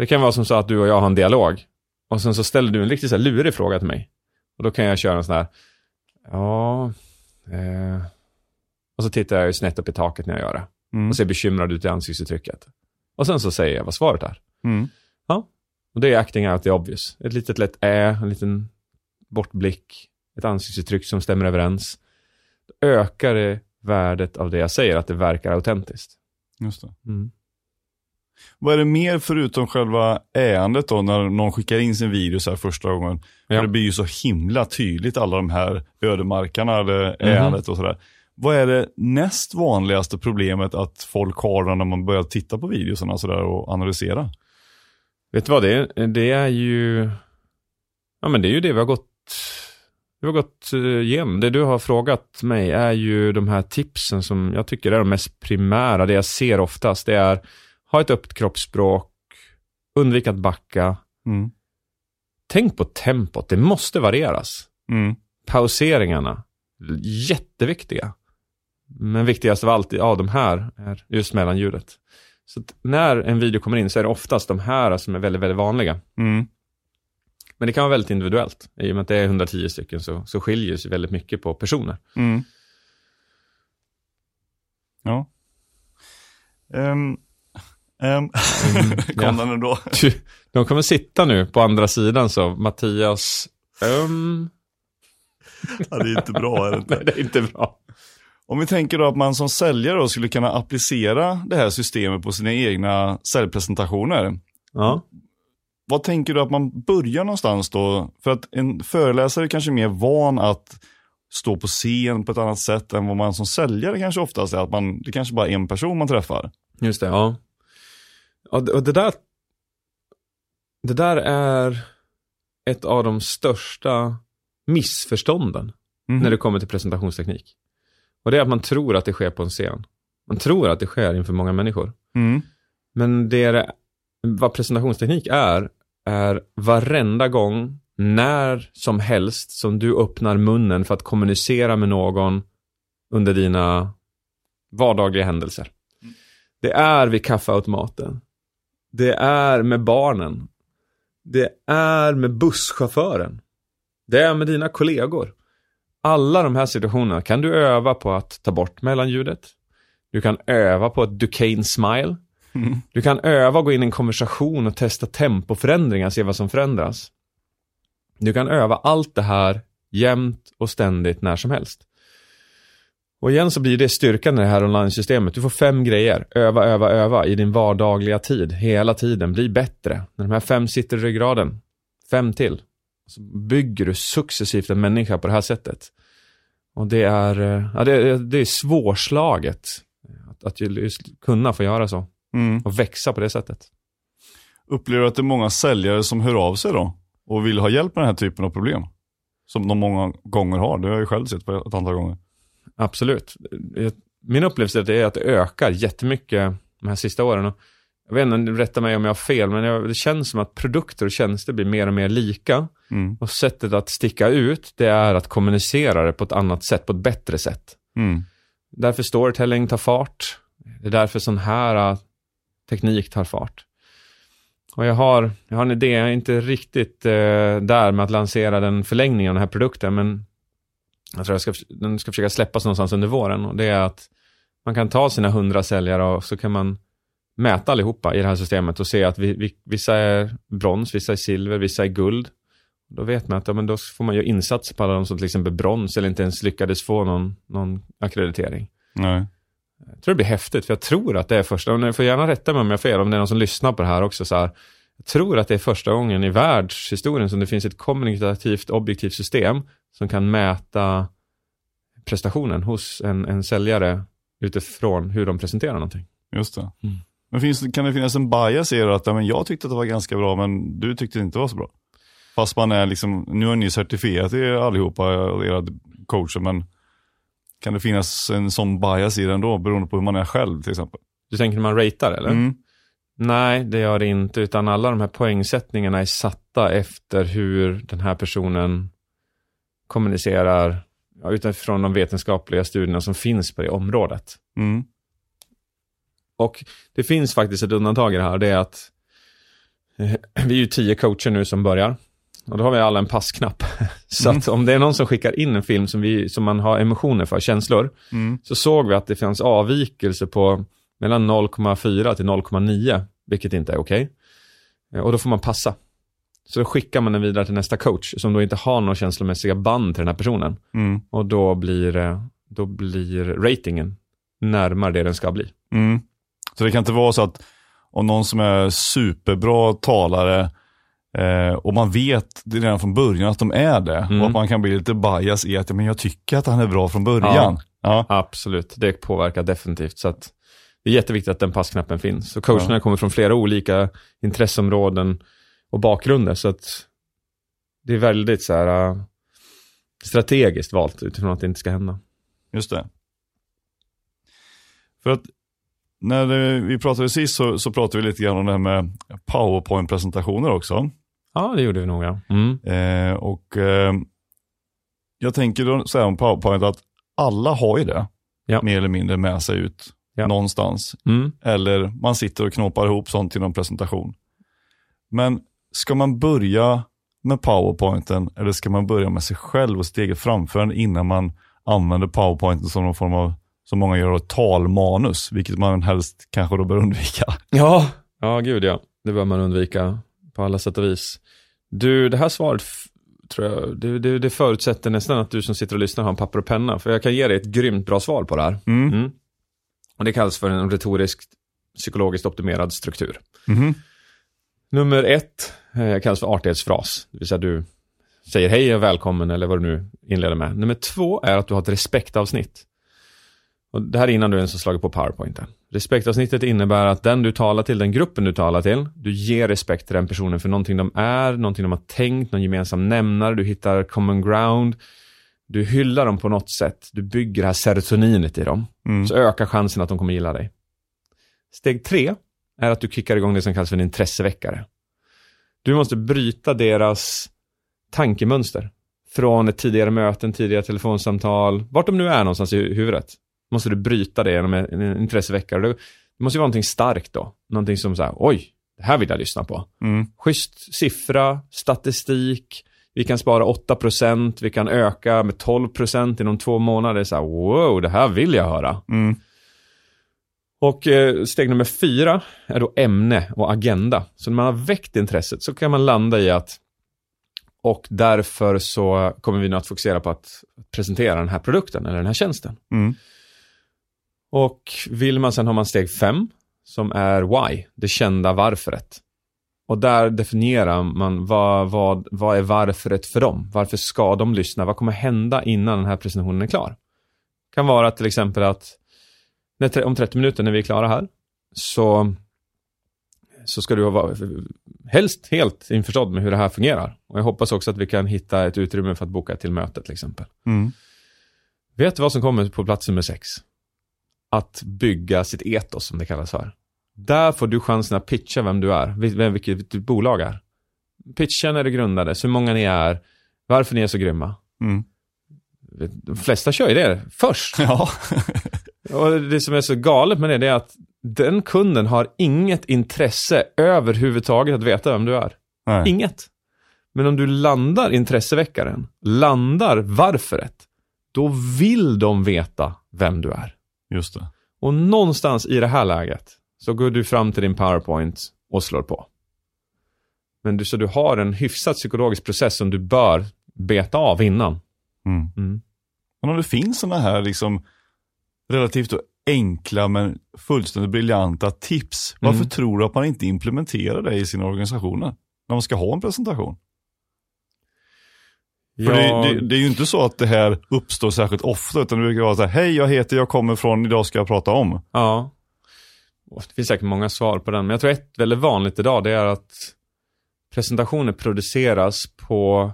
Det kan vara som så att du och jag har en dialog. Och sen så ställer du en riktigt så här lurig fråga till mig. Och då kan jag köra en sån här, ja, eh. och så tittar jag ju snett upp i taket när jag gör det. Mm. Och ser bekymrad ut i ansiktsuttrycket. Och sen så säger jag vad svaret är. Mm. Och det är acting out the obvious. Ett litet lätt ä, en liten bortblick, ett ansiktsuttryck som stämmer överens. Då ökar det värdet av det jag säger, att det verkar autentiskt. Just det. Mm. Vad är det mer förutom själva äandet då, när någon skickar in sin video så här första gången? Ja. För det blir ju så himla tydligt, alla de här ödemarkarna eller Mhm. äandet och sådär. Vad är det näst vanligaste problemet att folk har när man börjar titta på videosarna sådär och analysera? Vet du vad, det är, det är ju... Ja, men det är ju det vi har gått... Vi har gått eh, igenom. Det du har frågat mig är ju de här tipsen som jag tycker är de mest primära. Det jag ser oftast, det är ha ett öppet kroppsspråk, undvik att backa. Mm. Tänk på tempot, det måste varieras. Mm. Pauseringarna, jätteviktiga. Men viktigast av allt av de här är just mellanljudet. Så när en video kommer in så är det oftast de här som är väldigt, väldigt vanliga. Mm. Men det kan vara väldigt individuellt. I och med att det är 110 stycken så, så skiljer det sig väldigt mycket på personer. Mm. Ja. Um, um. Kom den ändå? De kommer sitta nu på andra sidan så Mattias, um, Ja, det är inte bra, är det inte? nej det är inte bra. Om vi tänker då att man som säljare då skulle kunna applicera det här systemet på sina egna säljpresentationer. Ja. Vad tänker du att man börjar någonstans då? För att en föreläsare är kanske mer van att stå på scen på ett annat sätt än vad man som säljare kanske oftast är. Att man, det kanske bara är en person man träffar. Just det, ja. Och det, och det där Det där är ett av de största missförstånden Mhm. när det kommer till presentationsteknik. Och det är att man tror att det sker på en scen. Man tror att det sker inför många människor. Mm. Men det är vad presentationsteknik är, är varenda gång, när som helst som du öppnar munnen för att kommunicera med någon under dina vardagliga händelser. Det är vid kaffeautomaten. Det är med barnen. Det är med busschauffören. Det är med dina kollegor. Alla de här situationerna kan du öva på att ta bort mellanljudet. Du kan öva på ett Duquesne smile. Mm. Du kan öva och gå in i en konversation och testa tempoförändringar, se vad som förändras. Du kan öva allt det här jämt och ständigt när som helst. Och igen så blir det styrkan i det här online-systemet. Du får fem grejer. Öva, öva, öva i din vardagliga tid. Hela tiden. Bli bättre. När de här fem sitter i ryggraden. Fem till. Så bygger du successivt en människa på det här sättet. Och det är, eh, ja, det, det är svårslaget. Att, att just kunna få göra så. Mm. Och växa på det sättet. Upplever du att det är många säljare som hör av sig då? Och vill ha hjälp med den här typen av problem? Som de många gånger har. Det har jag ju själv sett på ett antal gånger. Absolut. Min upplevelse är att det ökar jättemycket de här sista åren. Jag vet inte, rätta mig om jag har fel, men det känns som att produkter och tjänster blir mer och mer lika. Mm. Och sättet att sticka ut, det är att kommunicera det på ett annat sätt, på ett bättre sätt. Mm. Därför storytelling tar fart. Det är därför sån här äh, teknik tar fart. Och jag har, jag har en idé, jag är inte riktigt eh, där med att lansera den förlängningen av den här produkten, men jag tror jag ska, den ska försöka släppas någonstans under våren. Och det är att man kan ta sina hundra säljare och så kan man mäta allihopa i det här systemet och se att vi, vi, vissa är brons, vissa är silver, vissa är guld. Då vet man att ja, men då får man göra insatser på alla de som till exempel brons eller inte ens lyckades få någon, någon akkreditering. Nej. Jag tror det blir häftigt, för jag tror att det är första, och ni får gärna rätta mig om jag har fel, om det är någon som lyssnar på det här också så här. Jag tror att det är första gången i världshistorien som det finns ett kommunikativt objektivt system som kan mäta prestationen hos en, en säljare utifrån hur de presenterar någonting. Just det. Mm. Men finns, det- kan det finnas en bias i er att ja, men jag tyckte att det var ganska bra men du tyckte det inte var så bra? Fast man är liksom, nu har ni certifierat er allihopa, era coacher, men Kan det finnas en sån bias i den då, beroende på hur man är själv till exempel? Du tänker när man ratear eller? Mm. Nej, det gör det inte, utan alla de här poängsättningarna är satta efter hur den här personen kommunicerar ja, utifrån de vetenskapliga studierna som finns på det området. Mm. Och det finns faktiskt ett undantag i det här, det är att eh, vi är ju tio coacher nu som börjar. Och då har vi alla en passknapp. Så att om det är någon som skickar in en film som, vi, som man har emotioner för, känslor, Mm. så såg vi att det fanns avvikelse på mellan 0,4 till 0,9, vilket inte är okej. Eh, Och då får man passa. Så då skickar man den vidare till nästa coach, som då inte har några känslomässiga band till den här personen. Mm. Och då blir, eh, då blir ratingen närmare det den ska bli. Mm. Så det kan inte vara så att om någon som är superbra talare eh, och man vet redan från början att de är det Mm. och att man kan bli lite bias i att men jag tycker att han är bra från början. Ja. Absolut, det påverkar definitivt. Så att det är jätteviktigt att den passknappen finns. Så coacherna kommer från flera olika intresseområden och bakgrunder. Så att det är väldigt så här, äh, strategiskt valt utifrån att det inte ska hända. Just det. För att när vi pratade sist så, så pratade vi lite grann om det här med powerpoint-presentationer också. Ja, det gjorde vi nog ja. Mm. Eh, och eh, jag tänker då säga om powerpoint att alla har ju det, Ja. mer eller mindre med sig ut Ja. någonstans. Mm. Eller man sitter och knoppar ihop sånt till någon presentation. Men ska man börja med powerpointen eller ska man börja med sig själv och steget framför den innan man använder powerpointen som någon form av, som många gör, talmanus, vilket man helst kanske då bör undvika. Ja. Ja, gud ja. Det bör man undvika på alla sätt och vis. Du, det här svaret tror jag, det, det, det förutsätter nästan att du som sitter och lyssnar har en papper och penna. För jag kan ge dig ett grymt bra svar på det här. Mm. Mm. Och det kallas för en retorisk psykologiskt optimerad struktur. Mhm. Nummer ett eh, kallas för artighetsfras. Det vill säga du säger hej och välkommen eller vad du nu inleder med. Nummer två är att du har ett respektavsnitt. Och det här är innan du ens har slagit på powerpointen. Respektavsnittet innebär att den du talar till, den gruppen du talar till, du ger respekt till den personen för någonting de är, någonting de har tänkt, någon gemensam nämnare, du hittar common ground. Du hyllar dem på något sätt, du bygger det här serotoninet i dem. Mm. Så ökar chansen att de kommer gilla dig. Steg tre är att du kickar igång det som kallas för en intresseväckare. Du måste bryta deras tankemönster. Från ett tidigare möte, en tidigare telefonsamtal, vart de nu är någonstans i hu- huvudet. Måste du bryta det genom en intresseväckare. Det måste ju vara någonting starkt då. Någonting som så här, oj, det här vill jag lyssna på. Mm. Schysst siffra, statistik, vi kan spara 8%, vi kan öka med 12% inom två månader. Så här, wow, det här vill jag höra. Mm. Och eh, steg nummer fyra är då ämne och agenda. Så när man har väckt intresset så kan man landa i att och därför så kommer vi nu att fokusera på att presentera den här produkten eller den här tjänsten. Mm. Och vill man sen har man steg fem som är why, det kända varföret. Och där definierar man vad, vad, vad är varföret för dem? Varför ska de lyssna? Vad kommer hända innan den här presentationen är klar? Kan vara till exempel att när, om 30 minuter när vi är klara här så, så ska du vara helst helt införstådd med hur det här fungerar. Och jag hoppas också att vi kan hitta ett utrymme för att boka till möte till exempel. Mm. Vet du vad som kommer på plats nummer sex? Att bygga sitt etos som det kallas för. Där får du chansen att pitcha vem du är, vem, vilket ditt bolag är. Pitcha när det grundades, hur många ni är, varför ni är så grymma. Mm. De flesta kör ju det först. Ja. Och det som är så galet med det, det är att den kunden har inget intresse överhuvudtaget att veta vem du är. Nej. Inget. Men om du landar intresseväckaren, landar varföret, då vill de veta vem du är. Just det. Och någonstans i det här läget så går du fram till din powerpoint och slår på. Men du, så du har en hyfsat psykologisk process som du bör beta av innan. Mm. Mm. Men om det finns sådana här liksom relativt enkla men fullständigt briljanta tips, varför Mm. tror du att man inte implementerar det i sina organisationer? När man ska ha en presentation. För Ja, det, det, det är ju inte så att det här uppstår särskilt ofta, utan det brukar vara så här, hej jag heter, jag kommer från, idag ska jag prata om. ja. Och Det finns säkert många svar på den, men jag tror ett väldigt vanligt idag det är att presentationer produceras på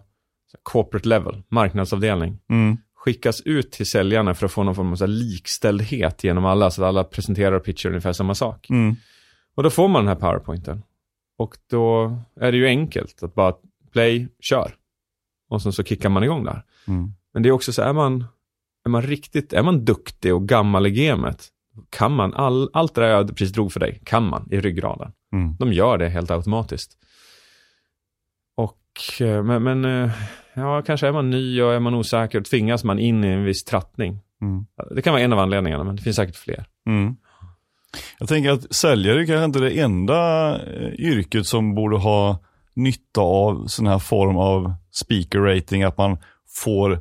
corporate level, marknadsavdelning. Mm. skickas ut till säljarna för att få någon form av likställdhet genom alla, så att alla presenterar och pitchar ungefär samma sak. Mm. Och då får man den här powerpointen. Och då är det ju enkelt att bara play, kör. Och sen så kickar man igång där. Mm. Men det är också så, är man, är man riktigt, är man duktig och gammal i gamet, kan man, all, allt det där jag precis drog för dig, kan man i ryggraden. Mm. De gör det helt automatiskt. Och, eh, men, men eh, ja, kanske är man ny och är man osäker, tvingas man in i en viss trattning. Mm. Det kan vara en av anledningarna, men det finns säkert fler. Mm. Jag tänker att säljare är kanske inte det enda eh, yrket som borde ha nytta av sån här form av speaker rating, att man får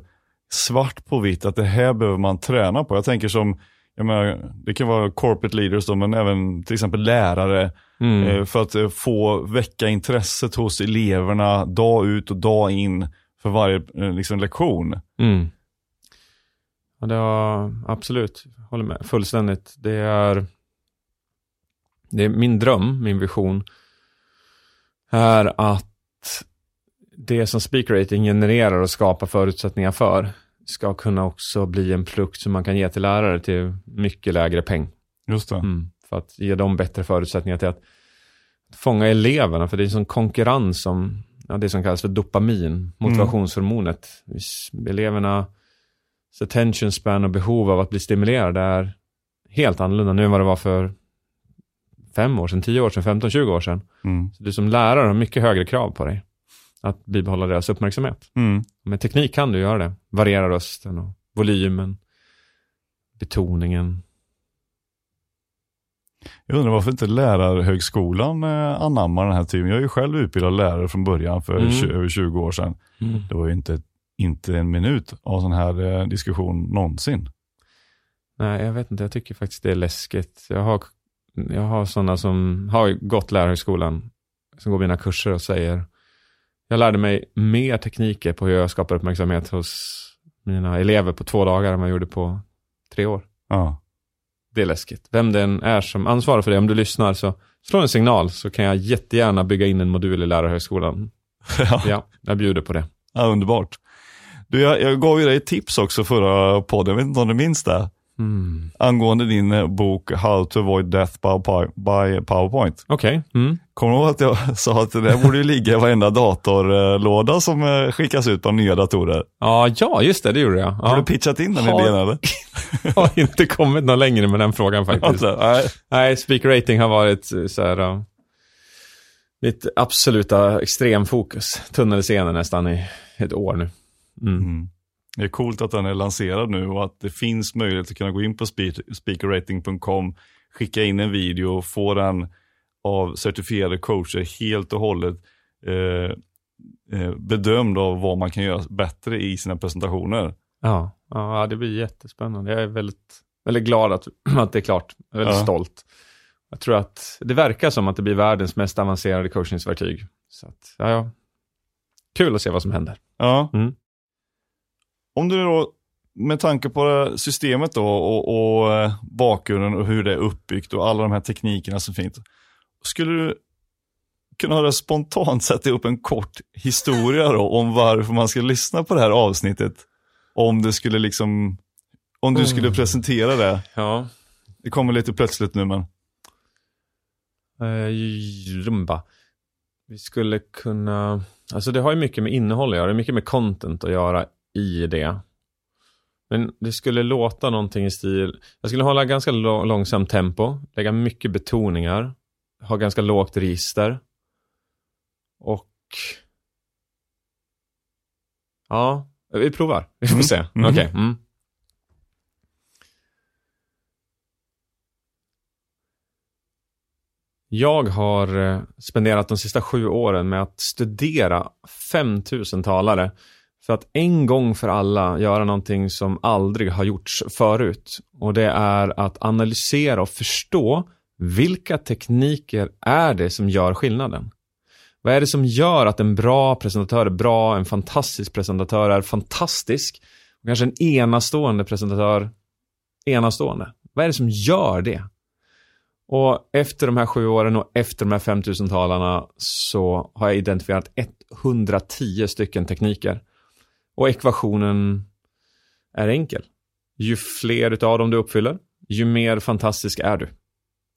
svart på vitt att det här behöver man träna på. Jag tänker som, jag menar, det kan vara corporate leaders då, men även till exempel lärare, Mm. eh, för att eh, få väcka intresset hos eleverna dag ut och dag in för varje eh, liksom, lektion. Mm. Ja, det har, absolut, håller med, fullständigt. Det är, det är min dröm, min vision, är att det som speaker rating genererar och skapar förutsättningar för ska kunna också bli en produkt som man kan ge till lärare till mycket lägre peng. Just det. Mm, för att ge dem bättre förutsättningar till att fånga eleverna, för det är en sån konkurrens om ja, det som kallas för dopamin, motivationshormonet. Hvis Eleverna attention span och behov av att bli stimulerade är helt annorlunda nu än vad det var för fem år sedan, tio år sedan, 15, 20 år sedan. Mm. Så du som lärare har mycket högre krav på dig att bibehålla deras uppmärksamhet. Mm. Med teknik kan du göra det. Variera rösten och volymen, betoningen. Jag undrar varför inte lärarhögskolan eh, anammar den här typen. Jag är ju själv utbildad lärare från början för Mm. över 20 år sedan. Det var ju inte, inte en minut av sån här eh, diskussion någonsin. Nej, jag vet inte. Jag tycker faktiskt det är läskigt. Jag har, jag har sådana som har gått lärarhögskolan, som går mina kurser och säger, jag lärde mig mer tekniker på hur jag skapar uppmärksamhet hos mina elever på två dagar än vad jag gjorde på tre år. Ja. Det är läskigt. Vem det än är som ansvarar för det, om du lyssnar så slå en signal så kan jag jättegärna bygga in en modul i lärarhögskolan. ja. Ja, jag bjuder på det. ja, underbart. Du, jag, jag gav ju dig ett tips också förra podden, jag vet inte om du minns det? Mm. Angående din eh, bok How to avoid death by, Power- by PowerPoint. Okej. Mm. Kommer du ihåg att jag sa att det där borde ju ligga i varenda datorlåda som eh, skickas ut på nya datorer? Ja, ja, just det, det gjorde jag. Har Ja. du pitchat in den Har- idén eller? Jag har inte kommit någon längre med den frågan faktiskt. Alltså, nej. Nej, speaker rating har varit eh, så här, uh, mitt absoluta extremfokus. Tunnelscenen nästan i ett år nu. Mm. Det är coolt att den är lanserad nu och att det finns möjlighet att kunna gå in på spe- speakerrating.com, skicka in en video och få den av certifierade coacher helt och hållet eh, eh, bedömd av vad man kan göra bättre i sina presentationer. Ja, ja, det blir jättespännande. Jag är väldigt, väldigt glad att, att det är klart. Jag är väldigt Ja. stolt. Jag tror att det verkar som att det blir världens mest avancerade coachningsverktyg. Så att, ja, ja. Kul att se vad som händer. Ja. Mm. Om du då, med tanke på systemet då och, och eh, bakgrunden och hur det är uppbyggt och alla de här teknikerna som finns. Skulle du kunna höra spontant sätta upp en kort historia då om varför man ska lyssna på det här avsnittet? Om det skulle liksom, om du skulle Mm. presentera det. Ja. Det kommer lite plötsligt nu men. Eh, rumba. Vi skulle kunna, alltså det har ju mycket med innehåll att göra, mycket med content att göra i det. Men det skulle låta någonting i stil, jag skulle hålla ganska lå- långsamt tempo, lägga mycket betoningar, ha ganska lågt register. Och ja, vi provar. Vi får Mm. se. Mm. Okej. Mm. Jag har eh, spenderat de sista sju åren med att studera 5000 talare för att en gång för alla göra någonting som aldrig har gjorts förut. Och det är att analysera och förstå vilka tekniker är det som gör skillnaden? Vad är det som gör att en bra presentatör är bra, en fantastisk presentatör är fantastisk och kanske en enastående presentatör enastående? Vad är det som gör det? Och efter de här sju åren och efter de här 5000 talarna så har jag identifierat 110 stycken tekniker. Och ekvationen är enkel. Ju fler utav dem du uppfyller, ju mer fantastisk är du.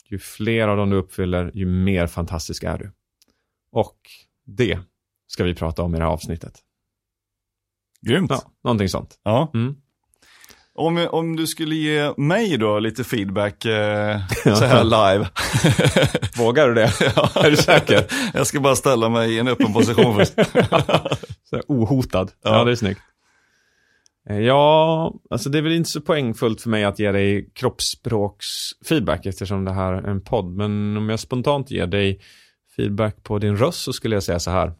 Ju fler av dem du uppfyller, ju mer fantastisk är du. Och det ska vi prata om i det här avsnittet. Grymt. Ja, någonting sånt. Ja. Mm. Om, om du skulle ge mig då lite feedback eh, så här live. Vågar du det? Ja. Är du säker? Jag ska bara ställa mig i en öppen position först. Så ohotad. Ja. Ja. det är snyggt. Eh, Ja, alltså det är väl inte så poängfullt för mig att ge dig kroppsspråksfeedback eftersom det här är en podd. Men om jag spontant ger dig feedback på din röst så skulle jag säga så här.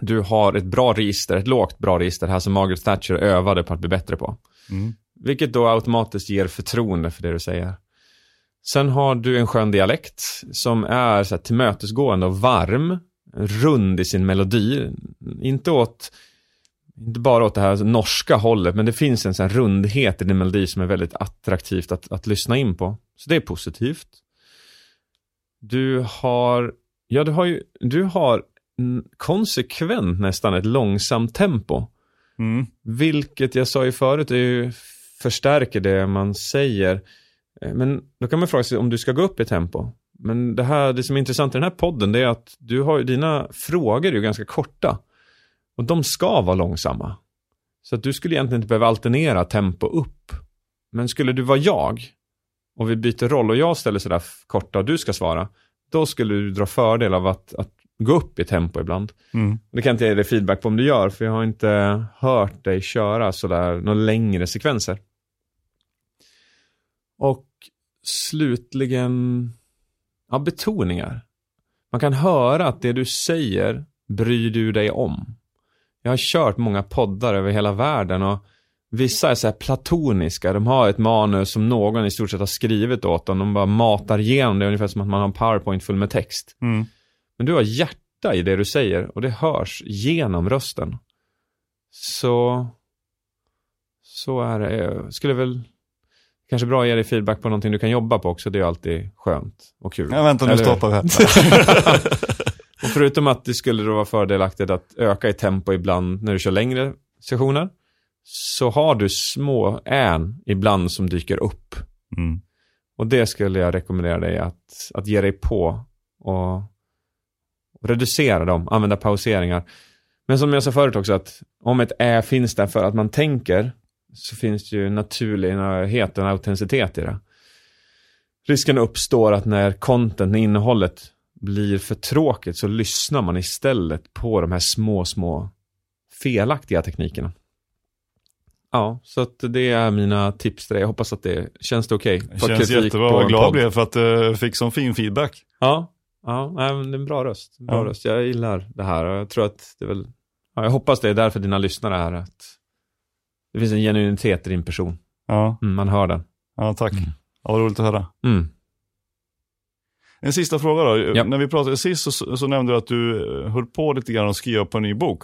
Du har ett bra register, ett lågt bra register här som Margaret Thatcher övade på att bli bättre på. Mm. Vilket då automatiskt ger förtroende för det du säger. Sen har du en skön dialekt som är så här tillmötesgående och varm, rund i sin melodi. Inte åt, inte bara åt det här norska hållet, men det finns en sån rundhet i din melodi som är väldigt attraktivt att, att lyssna in på. Så det är positivt. Du har, ja du har ju, du har konsekvent nästan ett långsamt tempo. Mm. Vilket jag sa ju förut ju, förstärker det man säger. Eh, Men då kan man fråga sig om du ska gå upp i tempo. Men det här, det som är intressant i den här podden det är att du har dina frågor är ju ganska korta. Och de ska vara långsamma. Så att du skulle egentligen inte behöva alternera tempo upp. Men skulle du vara jag och vi byter roll och jag ställer sådär korta och du ska svara. Då skulle du dra fördel av att, att gå upp i tempo ibland. Mm. Det kan jag inte ge dig feedback på om du gör, för jag har inte hört dig köra sådär några längre sekvenser. Och slutligen, ja, betoningar. Man kan höra att det du säger bryr du dig om. Jag har kört många poddar över hela världen och vissa är så här platoniska. De har ett manus som någon i stort sett har skrivit åt dem. De bara matar igenom det ungefär som att man har en powerpoint full med text. Mm. Men du har hjärta i det du säger och det hörs genom rösten. Så, så är det. Jag skulle väl kanske bra att ge dig feedback på någonting du kan jobba på också. Det är alltid skönt och kul. Ja, vänta, nu Eller stoppar vi här. Och förutom att det skulle då vara fördelaktigt att öka i tempo ibland när du kör längre sessioner, så har du små än ibland som dyker upp. Mm. Och det skulle jag rekommendera dig att, att ge dig på och reducera dem, använda pauseringar. Men som jag sa förut också att om ett ä finns där för att man tänker så finns det ju naturlighet och autenticitet i det. Risken uppstår att när content, när innehållet blir för tråkigt så lyssnar man istället på de här små, små felaktiga teknikerna. Ja, så att det är mina tips till dig. Jag hoppas att det känns det okej. Det Få känns jättebra. Vad glad jag blev för att jag fick sån fin feedback. Ja, ja nej, men det är en bra röst. En Bra Ja. röst. Jag gillar det här och jag tror att det är väl, ja, jag hoppas det är därför dina lyssnare är att det finns en genuinitet i din person. Ja, Mm, man hör den. ja tack. Mm. Ja, vad roligt att höra. Mm. En sista fråga då. Ja. När vi pratade sist så, så nämnde du att du eh, höll på lite grann att skriva på en ny bok.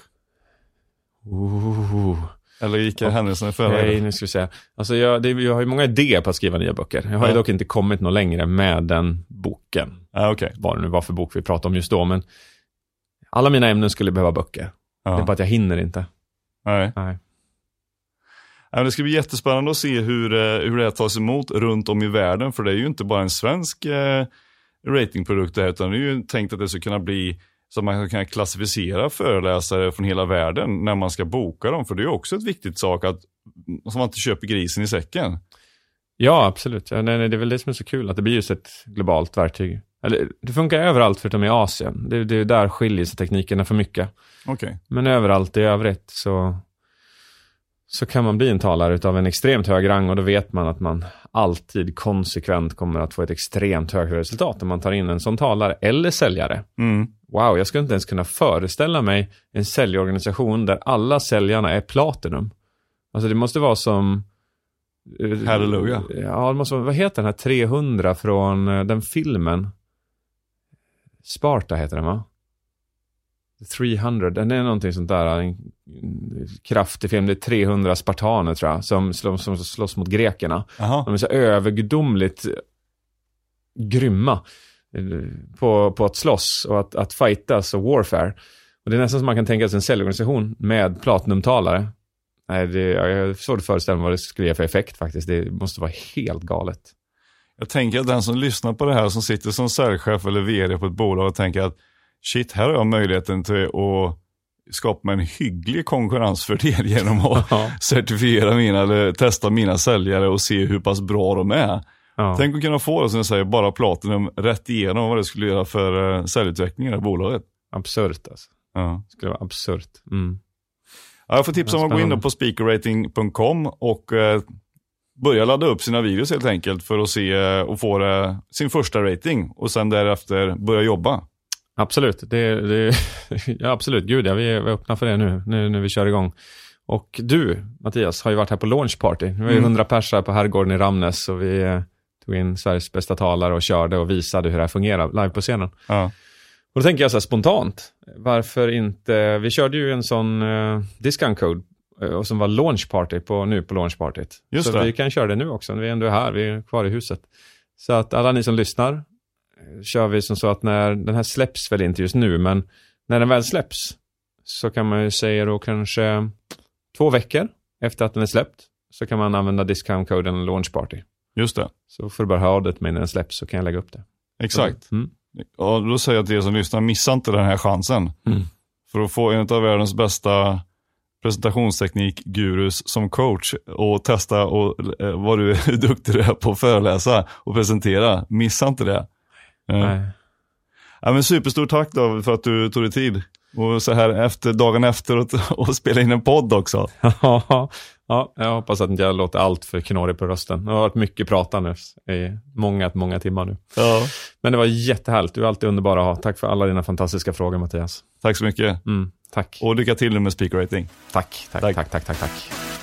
Ooh. Eller gick händelserna i förväg? Nej, nu ska vi se. Alltså jag, det, jag har ju många idéer på att skriva nya böcker. Jag har ju Ja. dock inte kommit något längre med den boken. Ja, okej. Vad det nu var för bok vi pratade om just då, men alla mina ämnen skulle behöva böcker. Det är Ja. bara att jag hinner inte. Nej. Nej. Ja, det ska bli jättespännande att se hur, eh, hur det här tas emot runt om i världen. För det är ju inte bara en svensk eh, ratingprodukt det här, utan det är ju tänkt att det ska kunna bli så att man kunna klassificera föreläsare från hela världen när man ska boka dem. För det är också ett viktigt sak att så man inte köper grisen i säcken. Ja, absolut. Ja, nej, nej, det är väl det som är så kul, att det blir just ett globalt verktyg. Eller, det funkar överallt förutom i Asien. Det, det är där skiljer sig teknikerna för mycket. Okej. Men överallt i övrigt så, så kan man bli en talare utav en extremt hög rang och då vet man att man alltid konsekvent kommer att få ett extremt högre resultat om man tar in en sån talare eller säljare. Mm. Wow, jag skulle inte ens kunna föreställa mig en säljorganisation där alla säljarna är Platinum. Alltså det måste vara som... eh, Halleluja. Ja, det måste vara, vad heter den här 300 från eh, den filmen? Sparta heter den va? 300, den är någonting sånt där, en kraftig film. Det är 300 spartaner tror jag, som, slåss- som slåss mot grekerna. Jaha. De är så övergudomligt grymma på, på att slåss och att, att fightas och warfare. Och det är nästan som man kan tänka sig en säljorganisation med platinumtalare Nej, det, jag har svårt att föreställa mig vad det skulle ge för effekt faktiskt. Det måste vara helt galet. Jag tänker att den som lyssnar på det här, som sitter som säljchef eller vd på ett bolag och tänker att shit, här har jag möjligheten till att skapa en hygglig konkurrensfördel genom att Ja. certifiera mina eller testa mina säljare och se hur pass bra de är. Ja. Tänk att kunna få det som jag säger, bara Platinum rätt igenom vad det skulle göra för uh, säljutvecklingen i bolaget. Absurt alltså. Ja. Det skulle vara absurt. Mm. Ja, jag får tipsa om att gå in på speakerrating.com och eh, börja ladda upp sina videos helt enkelt för att se eh, och få eh, sin första rating och sen därefter börja jobba. Absolut, det, det, ja, absolut. Gud, ja, vi är är öppna för det nu, nu när vi kör igång. Och du, Mattias, har ju varit här på launch party. Vi var ju Mm. 100 pers här på Herrgården i Ramnäs och vi eh, tog in Sveriges bästa talare och körde och visade hur det här fungerar live på scenen. Ja. Och då tänker jag så här spontant, varför inte, vi körde ju en sån uh, discount code eh, och som var launch party på, nu på launch partyt. Just så det. vi kan köra det nu också, vi är ändå här, vi är kvar i huset. Så att alla ni som lyssnar, eh, kör vi som så att när, den här släpps väl inte just nu, men när den väl släpps så kan man ju säga då kanske två veckor efter att den är släppt så kan man använda discount-koden launch party. Just det, Så får du bara höra av dig till mig när den släpps så kan jag lägga upp det. exakt. Mm. Och då säger jag till er som lyssnar, missa inte den här chansen. Mm. För att få en av världens bästa presentationsteknik-gurus som coach och testa och, eh, vad du är duktig du är på att föreläsa och presentera. Missa inte det. Eh, Nej. Ja, men superstort tack då för att du tog dig tid. Och så här efter, dagen efter och, och spela in en podd också. Ja, ja, jag hoppas att inte jag låter allt för knorrig på rösten. Det har varit mycket pratande i många, många timmar nu. Ja. Men det var jättehärligt. Du är alltid underbar att ha. Tack för alla dina fantastiska frågor, Mattias. Tack så mycket. Mm, tack. Och lycka till med speaker rating. tack, tack, Tack. tack, tack, tack, tack.